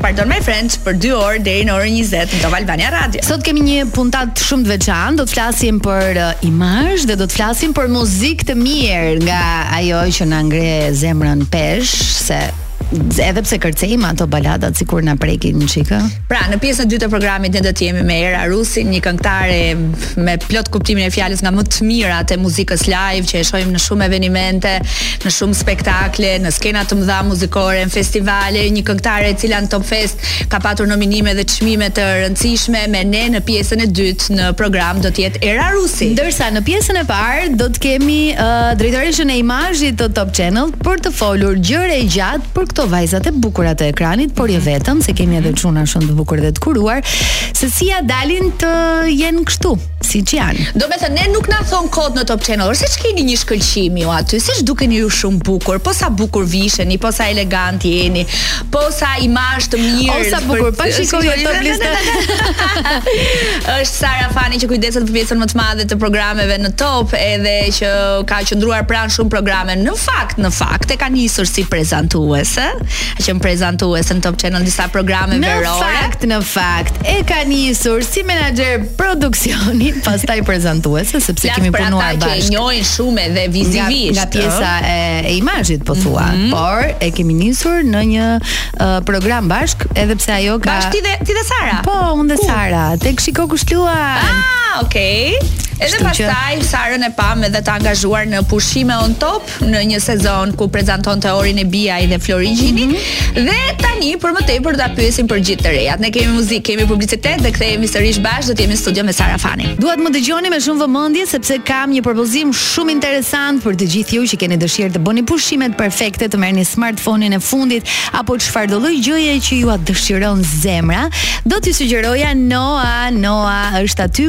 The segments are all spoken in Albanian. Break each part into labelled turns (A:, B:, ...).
A: Pardon my friend, për 2 orë deri në orën 20 në Top Albania Radio.
B: Sot kemi një puntatë shumë të veçantë, do të flasim për uh, imazh dhe do të flasim për muzikë të mirë nga ajo që na ngre zemrën peshë se edhe pse kërcejmë ato baladat sikur na prekin çika.
A: Pra, në pjesën e dytë të programit ne do të jemi me Era Rusin, një këngëtare me plot kuptimin e fjalës nga më të mirat e muzikës live që e shohim në shumë evenimente, në shumë spektakle, në skena të mëdha muzikore, në festivale, një këngëtare e cila në Top Fest ka patur nominime dhe çmime të rëndësishme me ne në pjesën e dytë në program do të jetë Era Rusi.
B: Ndërsa në pjesën e parë do të kemi uh, drejtoreshën e imazhit të Top Channel për të folur gjerë e gjatë për këto vajzat e bukura të ekranit, por jo vetëm, se kemi edhe çuna shumë të bukur dhe të kuruar, Se si ja dalin të jenë kështu, siç janë.
A: Domethënë, ne nuk na thonë kot në Top Channel, seç keni një shkëlqim ju aty, siç dukeni ju shumë bukur, po sa bukur visheni, po sa elegant jeni, po sa imazh të mirë.
B: O sa bukur, po shikoj një top listë.
A: është Sara Fani që kujdeset për pjesën më të madhe të programeve në Top, edhe që ka qëndruar pranë shumë programeve. Në fakt, në fakt, e ka nisur si prezantuese, Ka qenë prezantuese në Top Channel disa
B: programeve
A: verore.
B: Në fakt, në fakt, e ka nisur si menaxher produksioni, pastaj prezantuese sepse
A: Plas
B: kemi punuar bashkë.
A: Ata që e njohin shumë
B: dhe
A: vizivisht.
B: Nga, nga pjesa e, e imazhit po thua, mm -hmm. por e kemi nisur në një uh, program bashkë, edhe pse ajo ka
A: Bashkë ti dhe ti dhe Sara.
B: Po, unë dhe Sara, tek Shiko kush luan.
A: Ah, okay. Edhe pastaj Sarën e pamë edhe të angazhuar në Pushime on Top, në një sezon ku prezantonte Ori Nebijaj dhe Flori
B: Gjini mm -hmm.
A: dhe tani për më tepër do ta pyesim për gjithë të rejat. Ne kemi muzikë, kemi publicitet dhe kthehemi sërish bashkë do të jemi në studio me Sara Fani.
B: Dua të më dëgjoni me shumë vëmendje sepse kam një propozim shumë interesant për të gjithë ju që keni dëshirë të bëni pushimet perfekte, të merrni smartphone-in e fundit apo çfarëdolloj gjëje që ju dëshiron zemra, do t'ju sugjeroja Noa, Noa është aty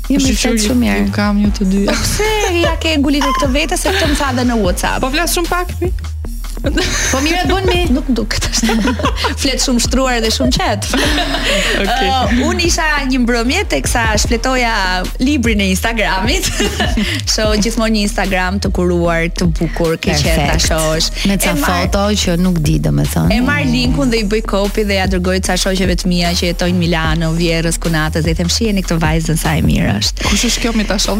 B: Ju
C: më
B: flet shumë mirë.
C: Ju kam ju të dy.
A: Po pse ja ke ngulitur këtë vetes se këtë më tha dhe në WhatsApp.
C: Po flas shumë pak ti.
B: Po mirë bën mi,
A: nuk më duket ashtu. Flet shumë shtruar dhe shumë qetë.
C: Okej. Okay.
A: Uh, unë isha një mbrëmje teksa shfletoja librin e Instagramit. Shoh gjithmonë një Instagram të kuruar, të bukur, ke qejf ta shohësh.
B: Me ca foto që nuk di domethënë.
A: E marr linkun dhe i bëj copy dhe ja dërgoj ca shoqeve të mia që jetojnë në Milano, vjerrës kunatës dhe i them shiheni këtë vajzën sa e mirë është.
C: Kush është kjo mi ta shoh?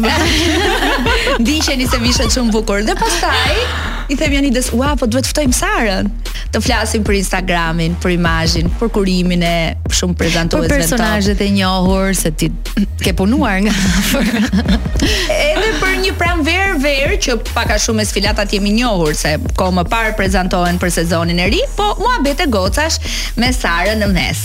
A: Ndiqeni se vishet shumë bukur dhe pastaj i them Jonidës, "Ua, po duhet të ftojmë Sarën." Të flasim për Instagramin, për imazhin, për kurimin e shumë prezantuesve të
B: personazheve të njohur se ti ke punuar nga
A: Edhe për një pranverë verë që pak a shumë me sfilatat jemi njohur se kohë më parë prezantohen për sezonin e ri, po muhabete gocash me Sarën në mes.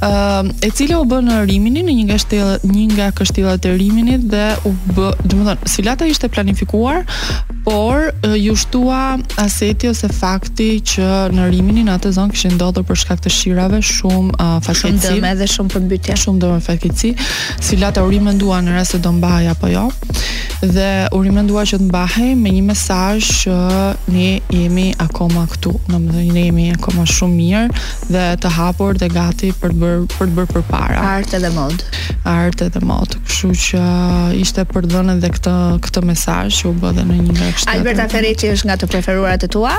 A: uh, e
C: cila u bë në Rimini në një nga shtella një nga kështjellat e Riminit dhe u bë, domethënë, sfilata ishte planifikuar, por uh, iu shtua aseti ose fakti që në Rimini në atë zonë kishin ndodhur për shkak të shirave shumë uh, fatkeqësi.
A: Shumë dëme dhe shumë përmbytje.
C: Shumë dëme fatkeqësi. Sfilata u rimendua në rast se do mbahej apo jo. Dhe u rimendua që të mbahej me një mesazh që ne jemi akoma këtu. Domethënë ne jemi akoma shumë mirë dhe të hapur dhe gati për të bërë për të bërë përpara.
A: Art edhe modë.
C: Art edhe modë. Kështu që ishte për të dhënë edhe këtë këtë mesazh që u bë dhe në një nga këto.
A: Alberta Ferretti është nga të preferuarat e tua?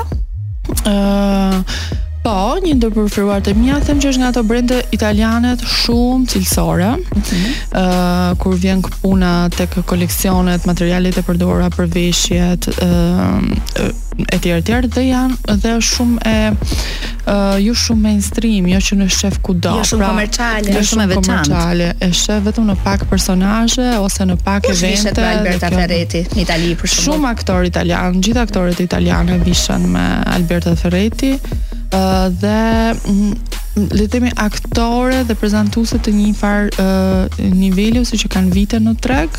C: Ëh, uh, po, një ndër të preferuarat e mia them që është nga ato brende italiane shumë cilësore. Ëh, mm -hmm. uh, kur vjen puna tek koleksionet, materialet e përdorura për veshjet, ëh, uh, etj etj dhe janë dhe është shumë e ë jo shumë mainstream, jo që e shef kudo.
A: Jo shumë pra, komerciale,
B: jo shumë e veçantë.
C: E shef vetëm në pak personazhe ose në pak
A: Kush
C: evente.
A: Kush vishet me Alberta
C: kjo...
A: Ferretti në Itali për shembull
C: shumë aktorë italianë, gjithë aktoret italiane vishen me Alberta Ferretti ë uh, dhe le të themi aktore dhe prezantuese të një far uh, niveli ose që kanë vite në treg,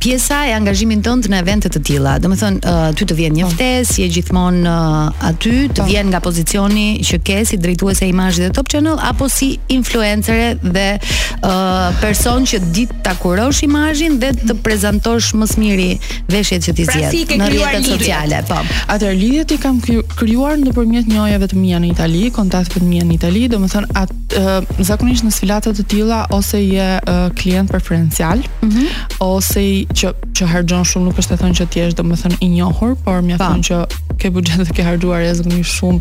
B: pjesa e angazhimin tënd në evente të tilla. Domethënë, uh, ty të vjen një po. ftesë, je gjithmonë uh, aty, të
C: po.
B: vjen nga pozicioni që ke si drejtuese imazhi në Top Channel apo si influencere dhe uh, person që di ta kurosh imazhin dhe të prezantosh më së miri veshjet që ti
A: pra
B: zgjedh
A: pra,
B: në rrjetet sociale. Po.
C: Atëherë lidhjet i kam krijuar nëpërmjet njohjeve të mia në Itali, kontakteve të mia në Itali, domethënë atë uh, zakonisht në sfilata të tilla ose je uh, klient preferencial, Mm -hmm. ose je që që harxhon shumë nuk është e thënë që të jesh domethënë i njohur, por mjafton që ke buxhet dhe ke harxhuar jashtëzakonisht shumë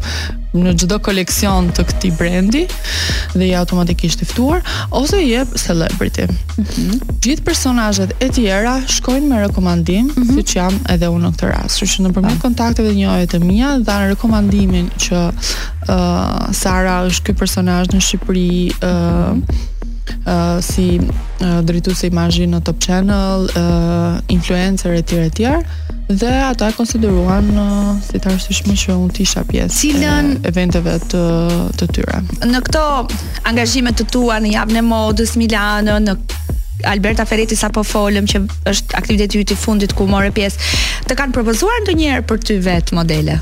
C: në çdo koleksion të këtij brendi dhe je automatikisht i ftuar ose je celebrity. Mm -hmm. Gjithë personazhet e tjera shkojnë me rekomandim, mm -hmm. siç jam edhe unë në këtë rast. Kështu që nëpërmjet po. kontakteve dhe njohjeve të mia dhanë rekomandimin që uh, Sara është ky personazh në Shqipëri, ëh, uh, uh, si drejtuese imazhi në Top Channel, influencer etj etj dhe ata e konsideruan si të arsyeshme që unë të isha pjesë
B: Cilën...
C: e eventeve të të tyre.
A: Në këto angazhime të tua në javën e modës Milano, në Alberta Ferretti sapo folëm që është aktiviteti yt i fundit ku more pjesë, të kanë propozuar ndonjëherë për ty vetë modele?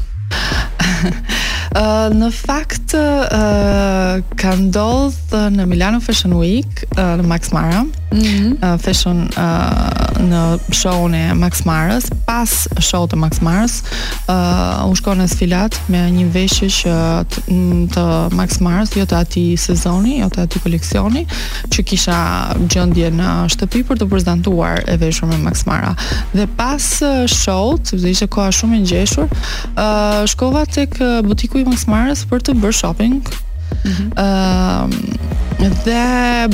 C: në fakt uh, ka ndodhur në Milano Fashion Week uh, në Max Mara,
A: mm -hmm.
C: uh, fashion uh, në show-un e Max Marës, pas show-t të Max Marës, uh, unë shkova në sfilatë me një veshje që të, të Max Marës, jo të atij sezoni, jo të atij koleksioni, që kisha gjendje në shtëpi për t'u prezantuar e veshur me Max Mara. Dhe pas uh, show-ut, sepse ishte koha shumë e ngjeshur, uh, shkova tek uh, butiku i Max Marës për të bërë shopping, Mm -hmm. uh, dhe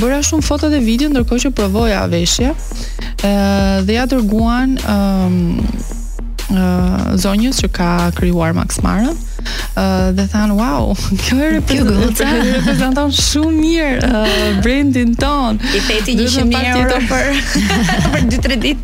C: bëra shumë foto dhe video ndërkohë që provoja veshje. Ë uh, dhe ia dërguan ë um, uh, zonjës që ka krijuar Max Marën uh, dhe thanë wow, kjo e reprezenton shumë mirë uh, brandin tonë.
A: I
C: theti
A: 100.000 euro për për 2-3 ditë.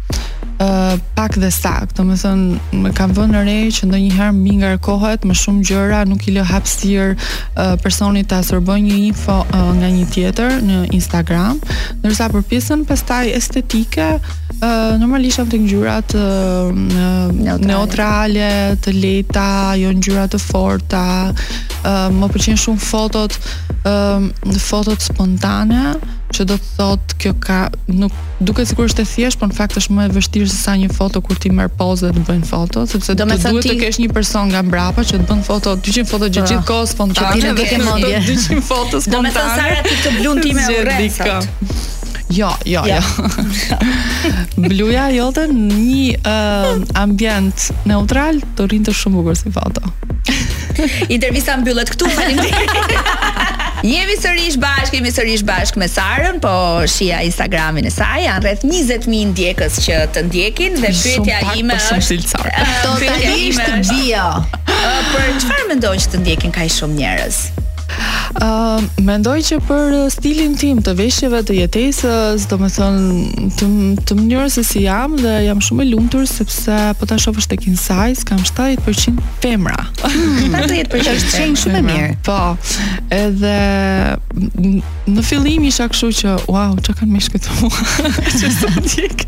B: pak
C: dhe saktë, domethënë kam vënë re që ndonjëherë mbingarkohet me shumë gjëra, nuk i lë hapësirë uh, personit të absorbojë një info uh, nga një tjetër në Instagram, ndërsa për pjesën pastaj estetike, uh, normalisht jam te ngjyrat uh,
A: neutrale.
C: neutrale, të lehta, jo ngjyra të forta. Uh, më pëlqejnë shumë fotot, uh, fotot spontane, që do të thotë kjo ka nuk Duket sikur është e thjeshtë, por në fakt është më e vështirë se sa një foto kur ti merr pozë dhe të bëjnë foto, sepse
A: do
C: të duhet
A: ti...
C: të kesh një person nga mbrapa që të bën foto, 200 foto që
A: gjithë
C: kohë spontane.
B: Që ti nuk e ke mendjen.
C: 200 foto spontane.
A: Do të thotë Sara ti që blunë time
C: e
A: urren sot.
C: Jo, jo, jo. Bluja jote në një uh, ambient neutral do rrinte shumë bukur si foto.
A: Intervista mbyllet këtu. Faleminderit. Jemi sërish bashkë, jemi sërish bashkë me Sarën, po shihja Instagramin e saj, janë rreth 20000 ndjekës që të ndjekin dhe pyetja ime është
B: totalisht bio.
A: Për çfarë mendon që të ndjekin kaq shumë njerëz?
C: Uh, mendoj që për stilin tim të veshjeve të jetesës, domethënë të, të mënyrës se si jam dhe jam shumë e lumtur sepse po ta shohësh tek Insights kam 70% femra.
A: 70%
B: është shenjë shumë e mirë.
C: Po. Edhe në fillim isha kështu që wow, ç'kanë me këtë mua që s'më ndjek?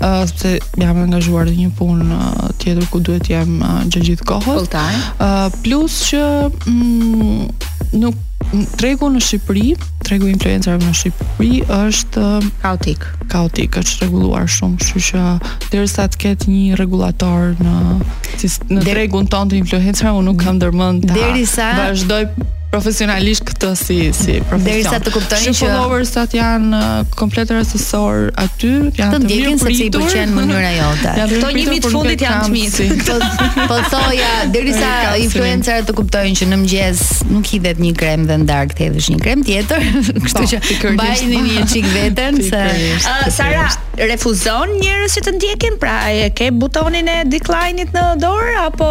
C: uh, sepse jam angazhuar në një punë uh, tjetër ku duhet të jem uh, gjatë gjithë kohës.
A: Full time.
C: Uh, plus që mm, nuk tregu në Shqipëri, tregu influencerëve në Shqipëri është uh,
A: kaotik.
C: Kaotik, është rregulluar shumë, kështu që nderisa të ketë një rregullator në si, në tregun tonë të influencerëve, unë nuk kam ndërmend ta.
B: Derisa
C: vazhdoj profesionalisht këtë si si profesion.
B: Derisa të kuptojnë
C: që followersat janë uh, komplet rastësor aty, janë
B: të ndjekin se i pëlqen mënyra jote.
C: Ja,
A: Këto një
C: mijë të
A: fundit janë të
C: mitë.
B: Po, po thoja derisa influencerët të kuptojnë që në mëngjes nuk hidhet një krem dhe në darkë të hedhësh një krem tjetër, kështu
C: po,
B: që mbajeni një çik veten se
A: uh, Sara refuzon njerëz që të ndjekin, pra e ke butonin e decline-it në dorë apo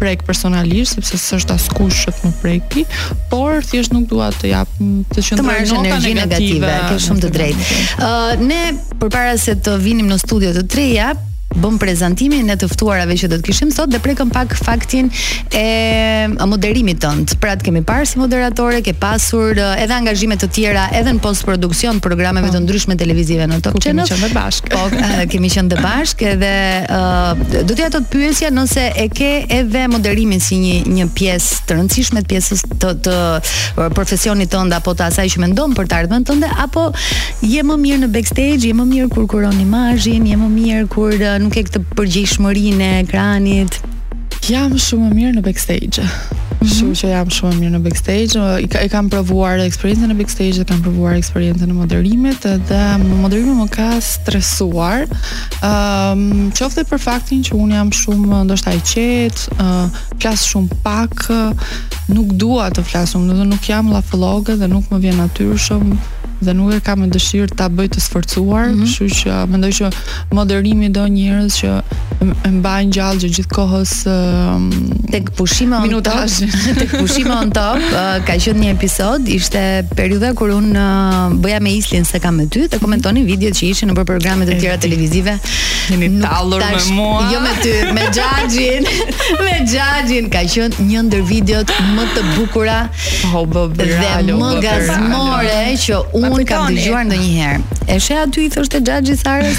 C: prek personalisht sepse s'është askush që të më prekë, por thjesht nuk dua të jap të qëndroj
B: në
C: nota
B: negative, negative. Ke shumë të drejtë. Ë uh, ne përpara se të vinim në studio të treja, bëmë prezantimin e të ftuarave që do të kishim sot dhe prekëm pak faktin e moderimit tënd. Pra të kemi parë si moderatore, ke pasur edhe angazhime të tjera edhe në postproduksion programeve të ndryshme televizive në Top
C: Channel. Kemi qenë bashkë.
B: Po, kemi qenë bashkë edhe Ëh, do doja të të pyesja nëse e ke edhe moderimin si një një pjesë të rëndësishme të pjesës të të profesionit tënd apo të asaj që mendon për të ardhmen tënde apo je më mirë në backstage, je më mirë kur kuron imazhin, je më mirë kur nuk ke këtë përgjegjshmërinë e ekranit.
C: Jam shumë e mirë në backstage. Mhm. Kështu që jam shumë e mirë në backstage. I ka, e kam provuar eksperiencën në backstage, e kam provuar eksperiencën e moderimit dhe më moderimi më ka stresuar Ëm, um, qoftë për faktin që un jam shumë ndoshta e qetë, uh, flas shumë pak, uh, nuk dua të flas shumë, nuk jam lafologe dhe nuk më vjen natyrshëm dhe nuk e kam me dëshirë ta bëj të sforcuar, mm -hmm. kështu që uh, mendoj që moderimi do njerëz që e mbajnë gjallë gjatë gjithë kohës uh,
B: tek Pushime on Minutazh.
C: Top,
B: tek Pushime on Top, uh, ka qenë një episod, ishte periudha kur un uh, bëja me Islin S'e kam me ty dhe komentonim videot që ishin nëpër programe të tjera televizive.
C: Jeni
B: Nuk
C: tallur me
B: tash-
C: mua.
B: Jo me ty, me Xhaxhin. me Xhaxhin ka qenë një ndër videot më të bukura
C: O, bë,
B: dhe
C: bravo,
B: më
C: bë, bravo.
B: gazmore që un kam
A: Kujtoni.
B: dëgjuar ndonjëherë. E sheh aty i thoshte Xhaxhi Sarës,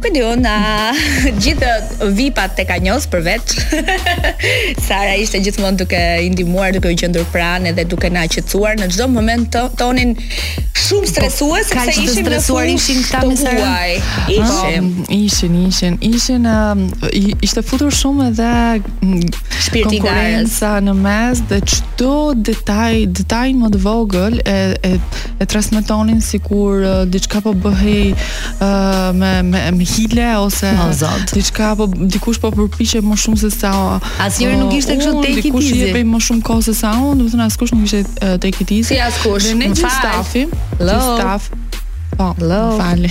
A: Ku di unë, gjithë vipat të ka njës për veç. Sara ishte gjithmonë duke i ndihmuar, duke u qëndruar pranë edhe duke na qetësuar në çdo moment të, tonin, shumë po, stresues
B: po,
A: sepse ishim në fushë
B: ishin këta me Sara.
C: Ishin, ishin, ishin, ishin um, ishte futur shumë edhe
A: shpirti i
C: garës, konkurrenca në mes dhe çdo detaj, detaj më të vogël e, e e transmetonin sikur uh, diçka po bëhej uh, me me me hile ose
B: oh,
C: diçka po dikush po përpiqej më shumë se sa
B: asnjëri nuk ishte kështu te kitizi
C: dikush i jepet më shumë kohë se sa unë domethënë askush nuk ishte uh, te kitizi
A: si askush
C: ne gjithë stafi gjithë stafi po
A: Hello.
C: Fali.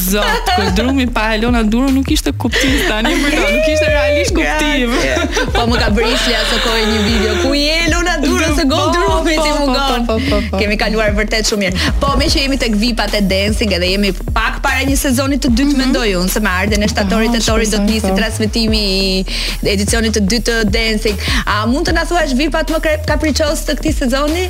C: Zot, Gold Room-i pa Elona Duron nuk kishte kuptim tani për ta, nuk kishte realisht kuptim.
A: Po më ka bërë isli atë kohë një video ku je Elona Duro se Gold
C: po,
A: Room-it
C: po,
A: ti
C: po, mungon.
A: Kemi kaluar vërtet shumë mirë. Po meqë jemi tek vipat e dancing edhe jemi pak para një sezoni të dytë mhm. mendoj unë se me ardhen e shtatorit tetorit do të nisi transmetimi i edicionit të dytë të dancing. A mund të na thuash vipat më kapriçoz të këtij sezoni?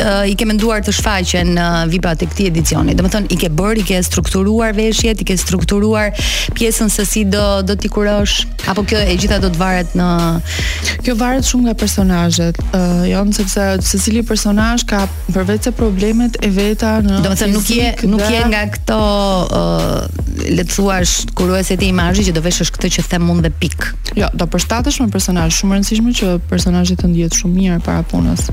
A: uh, i
B: ke menduar të shfaqen uh, VIP-at e këtij edicioni. Domethënë i ke bërë, i ke strukturuar veshjet, i ke strukturuar pjesën se si do do t'i kurosh apo kjo e gjitha do të varet në
C: Kjo varet shumë nga personazhet. Ë uh, jo sepse secili personazh ka përveç se problemet e veta në
B: Domethënë nuk je nuk je nga këto ë uh, le të thuash kuruesit e imazhit që do veshësh këtë që them unë dhe pikë.
C: Jo, do përshtatesh me personazhin, shumë e rëndësishme që personazhi të ndihet shumë mirë para punës.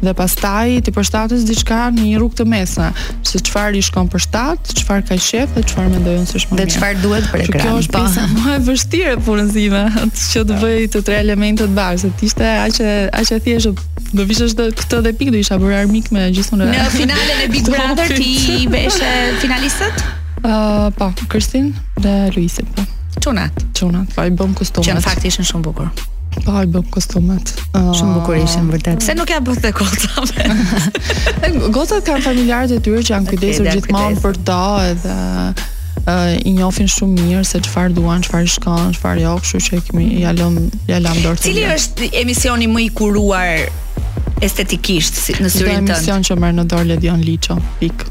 C: Dhe pastaj t'i përshtatësh diçka në një rrugë të mesme, se çfarë i shkon për shtat, çfarë ka qejf dhe çfarë mendoj unë se është më mirë.
B: Dhe çfarë duhet për ekran.
C: Kjo është
B: po.
C: pjesa më e vështirë e punës sime, që të bëj të tre elementët bashkë, se të ishte aq e aq e thjeshtë do vishësh këtë dhe pikë do isha bërë armik me gjithë.
A: Në finalen e Big Brother ti i veshe finalistët?
C: Uh, po, Kristin dhe Luizin. Po.
A: Çunat.
C: Çunat, po i bëmë kostumet.
A: Që në fakt ishin shumë bukur.
C: Po i bëmë kostumet. Uh,
B: shumë bukur ishin vërtet.
A: Pse nuk ia bëtë dhe
C: gocave? Gocat kanë familjarët e tyre që janë kujdesur gjithmonë për to edhe uh, i njohin shumë mirë se çfarë duan, çfarë i shkon, çfarë jo, kështu që kemi ia lëmë ia lamë në dorë.
A: Cili është emisioni më i kuruar estetikisht si, në syrin tënd?
C: Emisioni që merr në dorë Ledion Liço.
B: Pikë.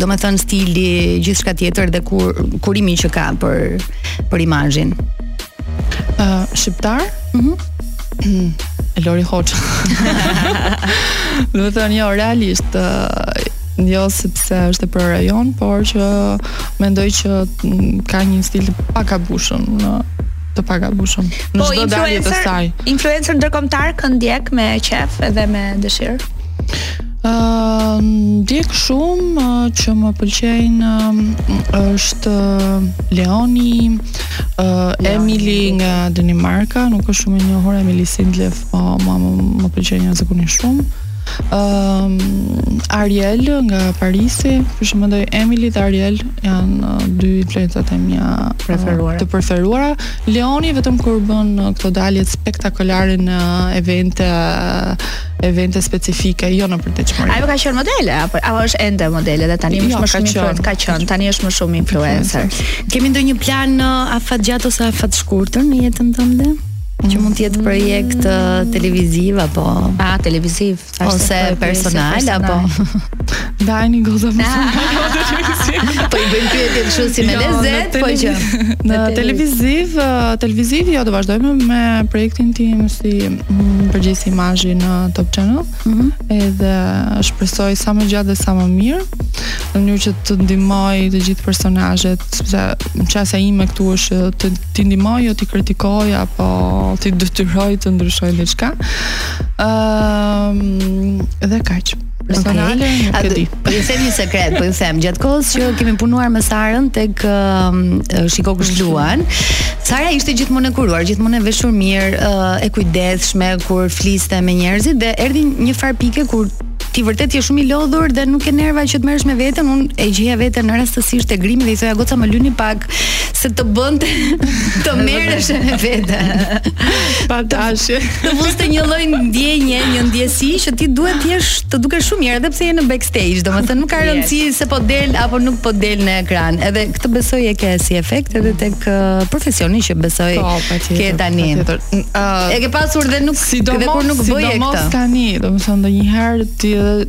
B: domethënë stili, gjithçka tjetër dhe kur, kurimi që ka për, për imazhin.
C: Uh, shqiptar? Mm -hmm. Lori Hoxha. domethënë, jo, realisht, uh, jo sepse është për rajon, por që mendoj që mm, ka një stil të pagabueshëm të pagabueshëm. Në
A: po,
C: çdo dalje të saj.
A: Influencer ndërkombëtar kë ndjek me qejf edhe me dëshirë.
C: Ëh, ndjek shumë që më pëlqejnë është Leoni, uh, Emily nga Danimarka, nuk është shumë e njohur Emily Sindlef, po më më, më pëlqen jashtëzakonisht shumë. Ëm um, Ariel nga Parisi, për mendoj Emily dhe Ariel janë uh, dy influenceret e mia uh,
A: preferuara.
C: Të preferuara. Leoni vetëm kur bën uh, këto daljet spektakolare në evente uh, evente specifike, jo në përditshmëri.
A: Ajo ka qenë modele apo apo është ende modele dhe tani
C: jo,
A: është më shumë influencer, ka qenë, tani është më shumë influencer.
B: Kemi ndonjë plan në uh, afatgjatë ose afatshkurtër në jetën tënde? që mund të jetë projekt uh, televiziv apo
A: a televiziv
B: ose personal,
A: personal
B: apo
C: Dani goca më shumë.
B: Po i bëjmë pyetje kështu si me
C: jo,
B: lezet, po që
C: në televiziv, televiziv jo do vazhdoj me projektin tim si mm, përgjegjëse imazhi në Top Channel.
B: Mhm.
C: Edhe shpresoj sa më gjatë dhe sa më mirë në mënyrë që t'i ndihmoj të gjithë personazhet, sepse detyra ime këtu është t'i ndihmoj jo t'i kritikoj apo t'i detyroj të ndryshojnë diçka. Ëm ehm, um, dhe kaq. personale, okay. nuk e di.
B: Po ju them një sekret, po ju them, gjatë kohës që kemi punuar me Sarën tek uh, Shiko kush luan, Sara ishte gjithmonë e kuruar, gjithmonë e veshur mirë, uh, e kujdesshme kur fliste me njerëzit dhe erdhi një farë pike kur ti vërtet je shumë i lodhur dhe nuk ke nerva që të merresh me veten, unë e gjeja veten rastësisht te grimi dhe i thoja goca më lyni pak, se të bënte të merresh me veten.
C: Pa dashje.
B: Të fuste një lloj ndjenje, një ndjesi që ti duhet të jesh të dukesh shumë mirë edhe pse je në backstage, domethënë nuk ka rëndësi yes. se po del apo nuk po del në ekran. Edhe këtë besoj e ke si efekt edhe tek uh, profesioni që besoj
C: po, patjetër,
B: ke tani.
C: Pa uh,
B: e ke pasur dhe
C: sidomos
B: dhe kur nuk bëje këtë.
C: Sidomos tani, domethënë ndonjëherë ti edhe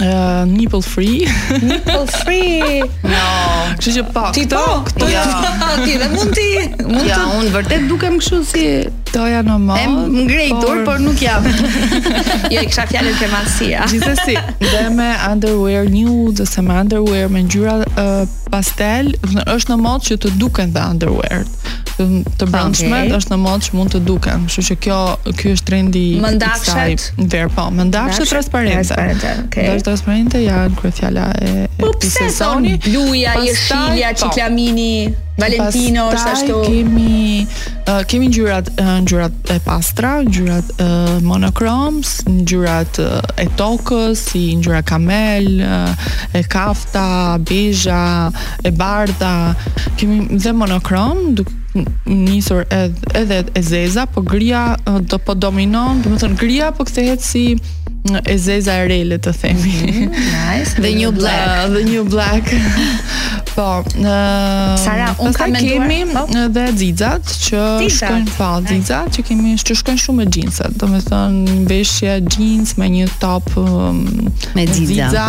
C: Uh, nipple free.
A: nipple free.
B: No.
C: Kështu që po.
A: Ti po,
C: këto
B: ja.
A: Ti dhe mund ti. Mund
B: ja,
A: të...
B: unë vërtet dukem kështu si
C: Teuta, jam
B: e ngrirë, por... por nuk jam.
A: jo, i kisha fjalën te masia.
C: Gjithsesi, dhe me underwear nude ose me underwear me ngjyra uh, pastel, është në modë që të duken dhe underwear. të brendshme,
A: okay.
C: është në modë që mund të duken. Kështu që kjo ky është trendi i kësaj. Ver, po,
A: mëndafshet
C: transparente.
A: Transparente, okay.
C: Mëndafshet transparente janë kryefjala e
A: po
C: këtij sezoni
A: bluja, jeshilja,
C: po.
A: ciklamini, Valentino, është ashtu.
C: Kemi uh, kemi ngjyrat uh, ngjyrat e pastra, ngjyrat uh, monokroms, ngjyrat uh, e tokës, si ngjyra kamel, uh, e kafta, bezha, e bardha kemi dhe monokrom duke nisur edhe edhe e zeza po gria do po dominon domethënë gria po kthehet si e zeza e re le të themi mm,
A: nice
B: the new black
C: uh, the new black po uh,
A: Sara unë kam menduar
C: kemi
A: po?
C: dhe xixat që shkojnë pa po, xixat që kemi që shkojnë shumë me xhinsat domethënë veshja jeans me një top um,
B: me xixa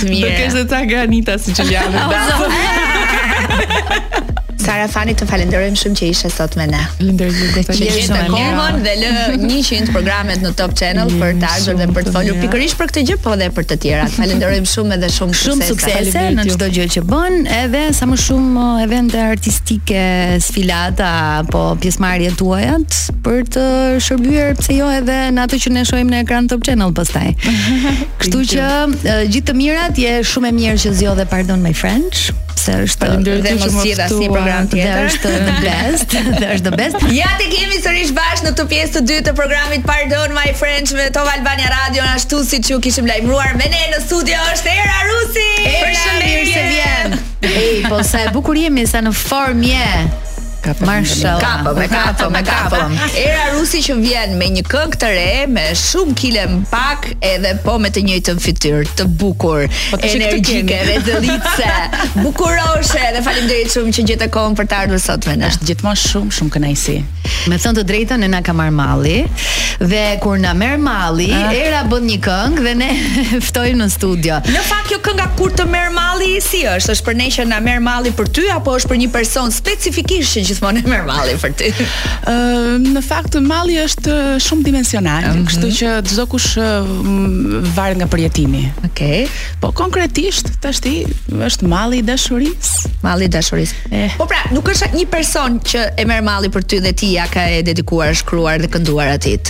C: Të
B: mirë.
A: Do
C: kesh
A: edhe
C: ca granita siciliane.
A: Sara Fani të falenderojmë shumë që ishe sot me ne.
C: Faleminderit
B: gjithë
A: Që
B: gjete
A: kohën dhe le 100 programet në Top Channel për të ardhur dhe për të folur pikërisht për këtë gjë, po dhe për të tjera. Falenderojmë shumë edhe shumë
B: shumë suksese në çdo gjë që bën, edhe sa më shumë uh, evente artistike, sfilata apo pjesëmarrje tuajat për të shërbyer pse jo edhe në ato që ne shohim në ekran te Top Channel pastaj. Kështu që gjithë të mirat, je shumë e mirë që zgjodhe Pardon My French se është
A: dhe mos shih asnjë program tjetër.
B: Dhe është the best, dhe është the best.
A: Ja tek jemi sërish bashkë në këtë pjesë të dytë të programit Pardon My French në Top Albania Radio, ashtu siç ju kishim lajmëruar me ne në studio është Era Rusi.
B: Përshëndetje. Hey, po sa e bukur je mi sa në formë je. Kapëm Marshall.
A: Kapëm, e kapëm, e kapëm. Era Rusi që vjen me një këngë të re, me shumë kile më pak, edhe po me të njëjtën fytyrë, të bukur,
C: po aq
A: energjike, vezulluese, bukuroshe, dhe faleminderit shumë që gjete kohën për të ardhur sot me ne.
D: Është gjithmonë shumë, shumë kënaqësi.
B: Me thënë të drejtën, ne na ka marrë malli dhe kur na merr malli, ah. Era bën një këngë dhe ne e ftojmë në studio.
A: Në fakt kjo kënga kur të merr malli si është? Është për ne që na merr malli për ty apo është për një person Specifikisht që gjithmonë e merr malli për ty.
D: Ë në fakt malli është shumë dimensional, mm -hmm. kështu që çdokush varet nga përjetimi.
A: Okej.
D: Po konkretisht tashti është malli i dashurisë.
A: Malli i dashurisë.
D: Eh.
A: Po pra, nuk është një person që e merr malli për ty dhe ti ia ke dedikuar, shkruar dhe kënduar atij.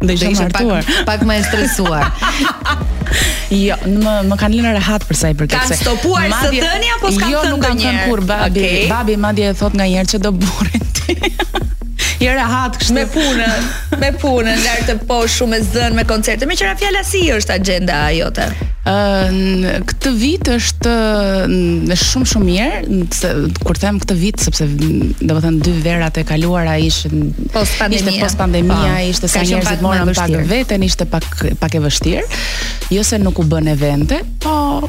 A: Do
D: isha martuar.
B: Pak, pak më e stresuar.
D: jo, më më kanë lënë rehat për sa i përket.
A: Kanë stopuar së thëni apo s'kanë
D: jo,
A: thënë ndonjëherë?
D: Jo, nuk kanë thënë kurrë babi.
A: Okay.
D: Babi madje e thotë nganjëherë ç'e do burrin ti. Je rehat kështu.
A: Me punën, me punën, lart të po shumë e zën me koncerte. Meqë ra fjala si është agjenda jote?
D: Ë, uh, këtë vit është shumë shumë mirë, se kur them këtë vit sepse domethënë dy verat e kaluara ishin
A: Post pandemia.
D: Ishte post pandemia,
B: po.
D: ishte sa njerëzit morën pak veten, ishte pak pak e vështirë. Jo se nuk u bënë evente, po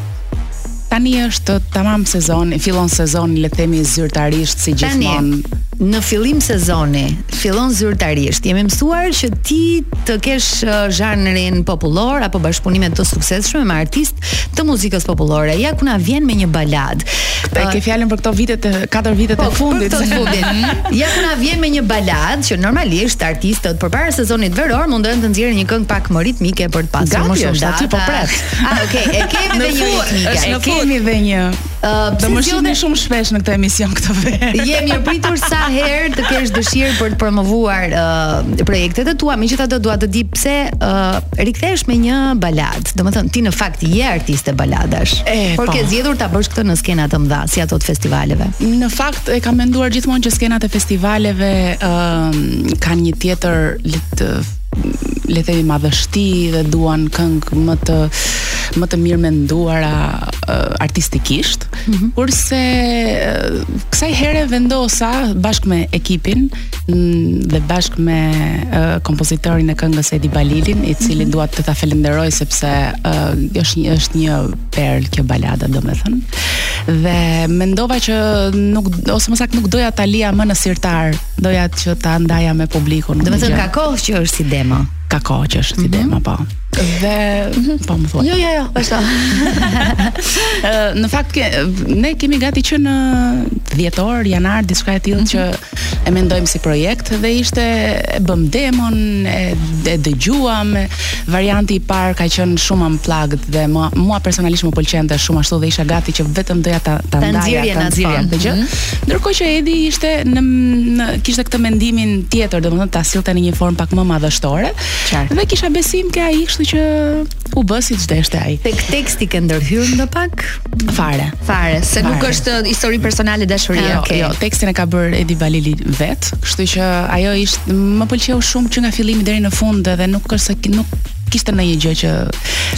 D: tani është tamam sezoni, fillon sezoni le të themi zyrtarisht si gjithmonë.
B: Tani në fillim sezoni fillon zyrtarisht. Jemi mësuar që ti të kesh uh, zhanrin popullor apo bashkëpunime të suksesshme me artistë të muzikës popullore. Ja ku na vjen me një baladë.
D: Këtë e ke fjalën për këto vitet, katër vitet
B: po,
D: e fundit.
B: Po, fundit. ja ku na vjen me një baladë që normalisht artistët përpara sezonit veror mundohen të nxjerrin një këngë pak më ritmike për të pasur më shumë data.
D: Gati, po pret.
B: Ah, okay, e kemi dhe një ritmike.
D: E kemi dhe një.
B: Uh,
D: do më shihni shumë shpesh në këtë emision këtë verë.
B: Je e mirëpritur sa herë të kesh dëshirë për të promovuar uh, projektet e tua. Megjithatë dua të di pse uh, rikthehesh me një baladë. Domethënë ti në fakt je artiste baladash.
D: E, po.
B: Por ke zgjedhur ta bësh këtë në skena të mëdha, si ato të festivaleve.
D: Në fakt e kam menduar gjithmonë që skenat e festivaleve uh, kanë një tjetër lit, uh, le të themi madhështi dhe duan këngë më të më të mirë menduara uh, artistikisht, mm -hmm. kurse uh, kësaj here vendosa bashkë me ekipin dhe bashkë me uh, kompozitorin e këngës Edi Balilin, të cilin mm -hmm. dua ta falenderoj sepse uh, është një është një perlë kjo balada, domethënë. Dhe mendova që nuk ose më saktë nuk doja ta lija më në sirtar Doja që ta ndaja me publikun. Domethënë
B: ka kohë që është si demo.
D: Ka kohë që është si mhm. demo, po. Dhe mhm. po më thuaj.
A: Jo, jo, jo, vazhdo.
D: në fakt ke, ne kemi gati që në dhjetor, janar, diçka e tillë që mhm. e mendojmë si projekt dhe ishte e bëmë demon, e, e dëgjuam, Varianti i parë ka qenë shumë unplugged dhe mua mua personalisht më pëlqente shumë ashtu dhe isha gati që vetëm doja ta ta ndaja ta
B: nxirrja
D: këtë gjë. Mhm. Ndërkohë që Edi ishte në, në kishte këtë mendimin tjetër, domethënë ta sillte në një formë pak më madhështore.
B: Qartë.
D: Dhe kisha besim ke ai, kështu që u bë siç deshte ai.
B: Tek teksti ke ndërhyrë ndopak?
D: Fare.
A: Fare, se
D: Fare.
A: nuk është uh, histori personale dashurie.
D: Ah,
B: okay.
D: Jo, tekstin e ka bërë Edi Balili vetë, kështu që ajo ishte më pëlqeu shumë që nga fillimi deri në fund dhe nuk është se nuk kishte ndonjë gjë që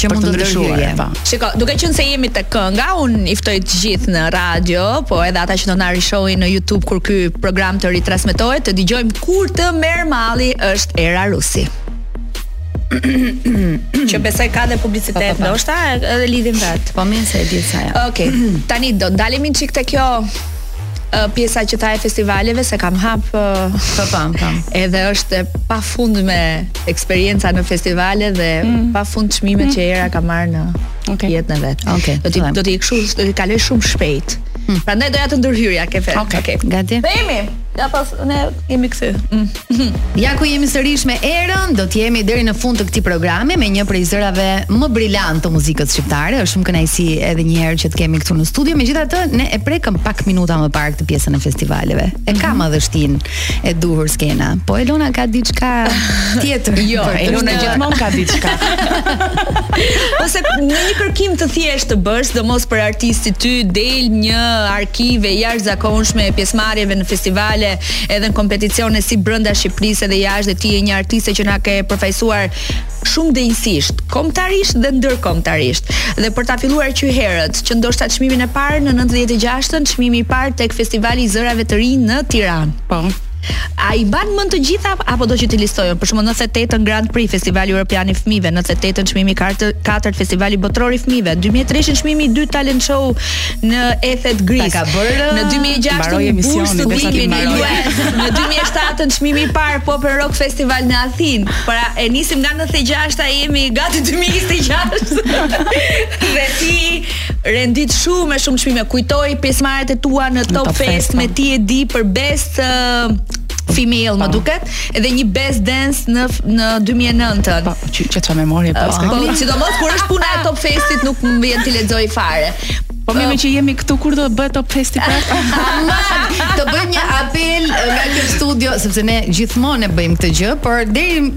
B: që mund
D: të
B: ndryshoje.
D: Po.
A: Shiko, duke qenë se jemi tek kënga, unë i ftoj të gjithë në radio, po edhe ata që do na rishohin në YouTube kur ky program të ritransmetohet, të dëgjojmë Kur të merr malli, është Era Rusi. që besoj ka dhe publicitet,
B: pa, pa, pa.
A: ndoshta edhe lidhim vetë.
B: Po mirë se e di sa ja.
A: Okej. Okay. Tani do dalim një çik te kjo pjesa që tha e festivaleve se kam hap uh,
B: pa pam pam.
A: Edhe është pafund me eksperienca në festivale dhe mm. pafund çmimet mm. që Era ka marrë në
D: okay.
A: jetën e vet.
B: Okay.
A: Do t'i do t'i kshu do t'i kaloj shumë shpejt. Mm. Prandaj doja të ndërhyrja ke fe.
D: Okej.
B: Okay.
A: Okay. Gati. Themi. Ja pas ne Jemi kthy. Mm.
B: ja ku jemi sërish me Erën, do të jemi deri në fund të këtij programi me një prej zërave më brilantë të muzikës shqiptare. Është shumë kënaqësi edhe një herë që të kemi këtu në studio. Megjithatë, ne e prekëm pak minuta më parë këtë pjesën e festivaleve. E mm -hmm. ka madhështinë e duhur skena. Po Elona ka diçka tjetër.
A: jo,
D: Elona gjithmonë ka diçka.
A: O, se një kërkim të thjeshtë të bësh, sidomos për artistët ty del një Arkivë jashtëzakonshme e pjesëmarrjeve në festivale edhe në kompeticione si brenda Shqipërisë edhe jashtë dhe ti je një artiste që na ke përfaqësuar shumë denjësisht kombëtarisht dhe ndërkombëtarisht dhe për ta filluar që herët që ndoshta çmimin e parë në nëntëdhjetë e gjashtën çmimi i parë tek festivali i zërave të rinj në Tiranë.
D: Po.
A: A i mban mend të gjitha apo do që t'i listoj unë? Për shembull, 98-ën Grand Prix, Festivali Europian i Fëmijëve, 98-ën Çmimi i Katërt, Festivali Botëror i Fëmijëve, 2003-shin Çmimi i dytë Talent Show në Athens Greece.
B: Ka bërë.
A: Në 2006-ën Bursë
D: të
A: Wimit në US. Në 2007-ën Çmimi i parë Pop and Rock Festival në Athinë. Pra, e nisim nga 96-a jemi gati 2026. dhe ti Rendit shumë e shumë çmime. Kujtoj pjesëmarrjet e tua në Top,
D: Top
A: Fest, me ti e di për Best uh, female më duket edhe një best dance në në 2009-ën.
D: Po, që çfarë memorie paska.
A: Po,
D: po
A: sidomos kur është puna e Top Festit nuk më vjen t'i lexoj fare.
D: Po meqë jemi këtu kur do të bëhet Top Festi
B: prapë. Të bëjmë një apel nga kjo studio sepse ne gjithmonë e bëjmë këtë gjë, por deri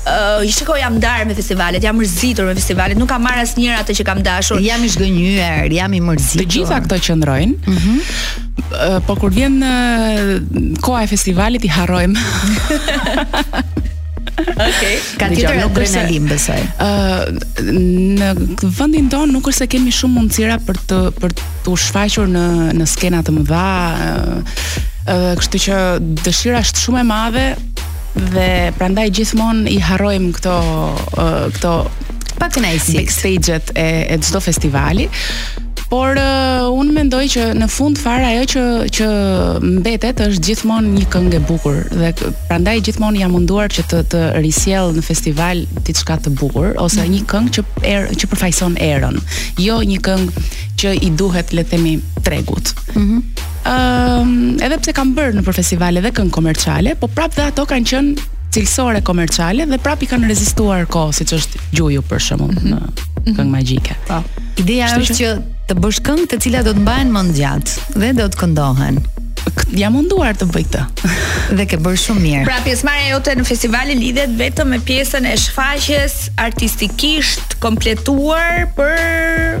A: Uh, shiko, jam ndarë me festivalet, jam mërzitur me festivalet, nuk kam marrë asnjëherë atë që kam dashur.
B: Jam i zhgënjyer, jam i mërzitur.
D: Të gjitha këto qëndrojnë. Ëh. Mm -hmm. Uh, po kur vjen uh, koha e festivalit i harrojmë.
A: Okej.
B: Ka tjetër adrenalin besoj.
D: Ëh, uh, në vendin tonë nuk është se kemi shumë mundësira për të për t'u shfaqur në në skena të mëdha. Ëh, uh, kështu që dëshira është shumë e madhe dhe prandaj gjithmonë i harrojmë këto këto
B: pakënaqësi
D: backstage-et e, e çdo festivali. Por uh, unë mendoj që në fund fare ajo që që mbetet është gjithmonë një këngë e bukur dhe prandaj gjithmonë jam munduar që të të risjell në festival diçka të bukur ose një këngë që er, që përfaqëson Erën, jo një këngë që i duhet le të themi tregut. Mhm. Mm Ëm, uh, edhe pse kam bërë nëpër festivale dhe këngë komerciale, po prap dhe ato kanë qenë cilësore komerciale dhe prap i kanë rezistuar kohës, siç është gjuju për shembull mm -hmm. në Këngë Magjike. Po.
B: Ideja është që të bësh këngë të cilat do të mbahen mend gjatë dhe do të këndohen
D: jam munduar të bëj këtë.
B: Dhe ke bërë shumë mirë.
A: Pra pjesëmarrja jote në festivale lidhet vetëm me pjesën e shfaqjes artistikisht kompletuar për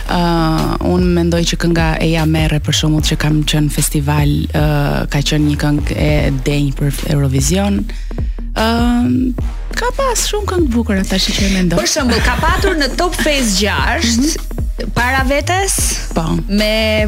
B: Uh,
D: unë mendoj që kënga Eja merre për shembull që kam qenë në festival uh, ka qenë një këngë e denjë për Eurovision. Ëm uh, ka pas shumë këngë të bukura tash që e mendoj.
A: Për shembull ka patur në Top Fest 6 mm -hmm. para vetes
D: po
A: me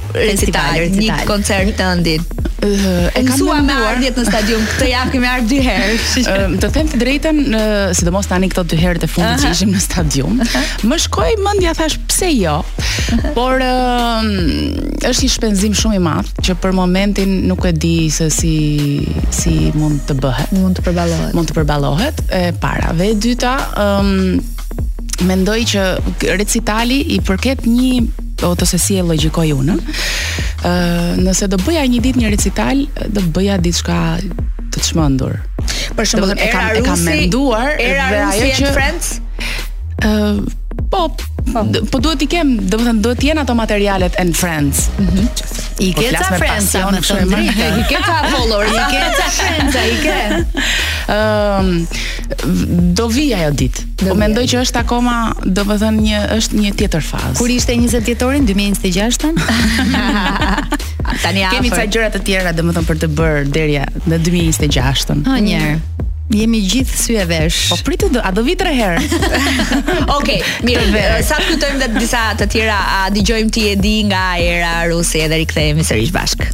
A: recital, një koncert
D: tëndin.
A: E kam mësuar me ardhjet në stadium këtë javë kemi ardhur dy herë.
D: Ëm të them të drejtën, sidomos tani këto dy herë të fundit që ishim në stadium, më shkoi mendja thashë pse jo. Por është një shpenzim shumë i madh që për momentin nuk e di se si si mund të bëhet.
A: Mund të përballohet.
D: Mund të përballohet e para. Dhe e dyta, ëm mendoj që recitali i përket një ose se si e logjikoj unë. Ë, uh, nëse do bëja një ditë një recital, do bëja diçka të çmendur.
A: Për shembull,
D: e kam e kam menduar
A: Era
D: dhe ajo
A: and Friends?
D: Ë, uh, po, po, po duhet t'i kem, domethënë duhet të jenë ato materialet and Friends. Mhm.
B: Mm I
D: po
B: ke ca Friends
D: në këtë
B: drejtim.
A: I ke ca follower,
B: i ke ca Friends, i ke.
D: Ëm, um, do vi ajo ditë. Po mendoj që është akoma, domethënë një është një tjetër fazë.
B: Kur e ke 20 vjetorin 2026-ën?
A: Tani afër.
D: Kemi ca gjëra të tjera, domethënë për të bërë deri në 2026-ën.
B: Ha një herë. Jemi gjithë sy e vesh.
D: Po prit de, a do vi tre herë?
A: Okej, okay, mirë. Sa të kujtojmë dhe disa të tjera, a dëgjojmë ti e di nga Era Rusi edhe rikthehemi sërish
D: bashkë.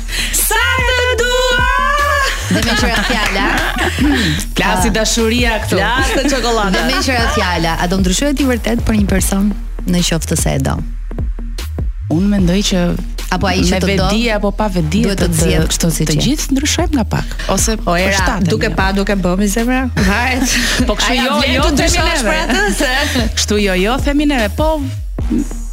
D: Sa të dua!
B: Dhe meqë ra fjala
D: Plasi ah. dashuria këtu
A: Plasi te
B: çokollata
A: Dhe
B: meqë ra fjala A do ndryshoje ti vërtet për një person Në qoftë se e do
D: Unë mendoj që
B: apo ai që të do.
D: Me vetëdije apo pa
B: vetëdije të zgjedh kështu si
D: të gjithë ndryshojmë nga pak ose
A: po Era duke pa duke bëmi zemra. Hahet.
D: Po kështu jo jo
A: të ndryshosh për atë se
D: kështu jo jo themi neve po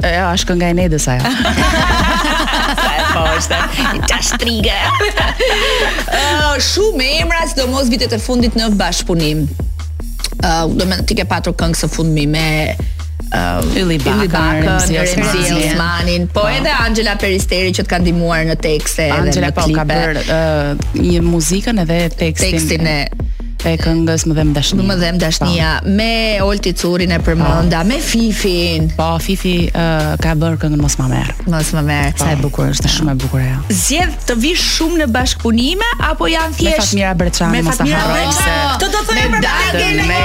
A: E,
D: a, është kënga e Nedës ajo.
A: e poshtër. Ça shtrige. uh, shumë emra, sidomos vitet e fundit në bashkëpunim. Uh, domethënë ti ke patur këngë së fundmi me uh,
D: Ylli Baka, Remzi
A: Osmanin, po, po edhe Anxhela Peristeri që të kanë ndihmuar në tekste edhe në klipe.
D: Anxhela po ka bërë uh, një muzikën edhe tekstin.
A: Tekstin e
D: e këngës më dhem dashnia.
A: Më dhem dashnia pa. me Olti Currin e përmenda, me Fifin.
D: Po, Fifi uh, ka bërë këngën mos më merr.
A: Mos më merr.
B: Sa e bukur është,
D: shumë e bukur ajo.
A: Zgjedh të vish shumë në bashkëpunime apo janë thjesht
D: Me Fatmira
A: Breçanin,
D: mos ta harroj se.
A: Këtë do
B: thoja
A: për Dadën
D: me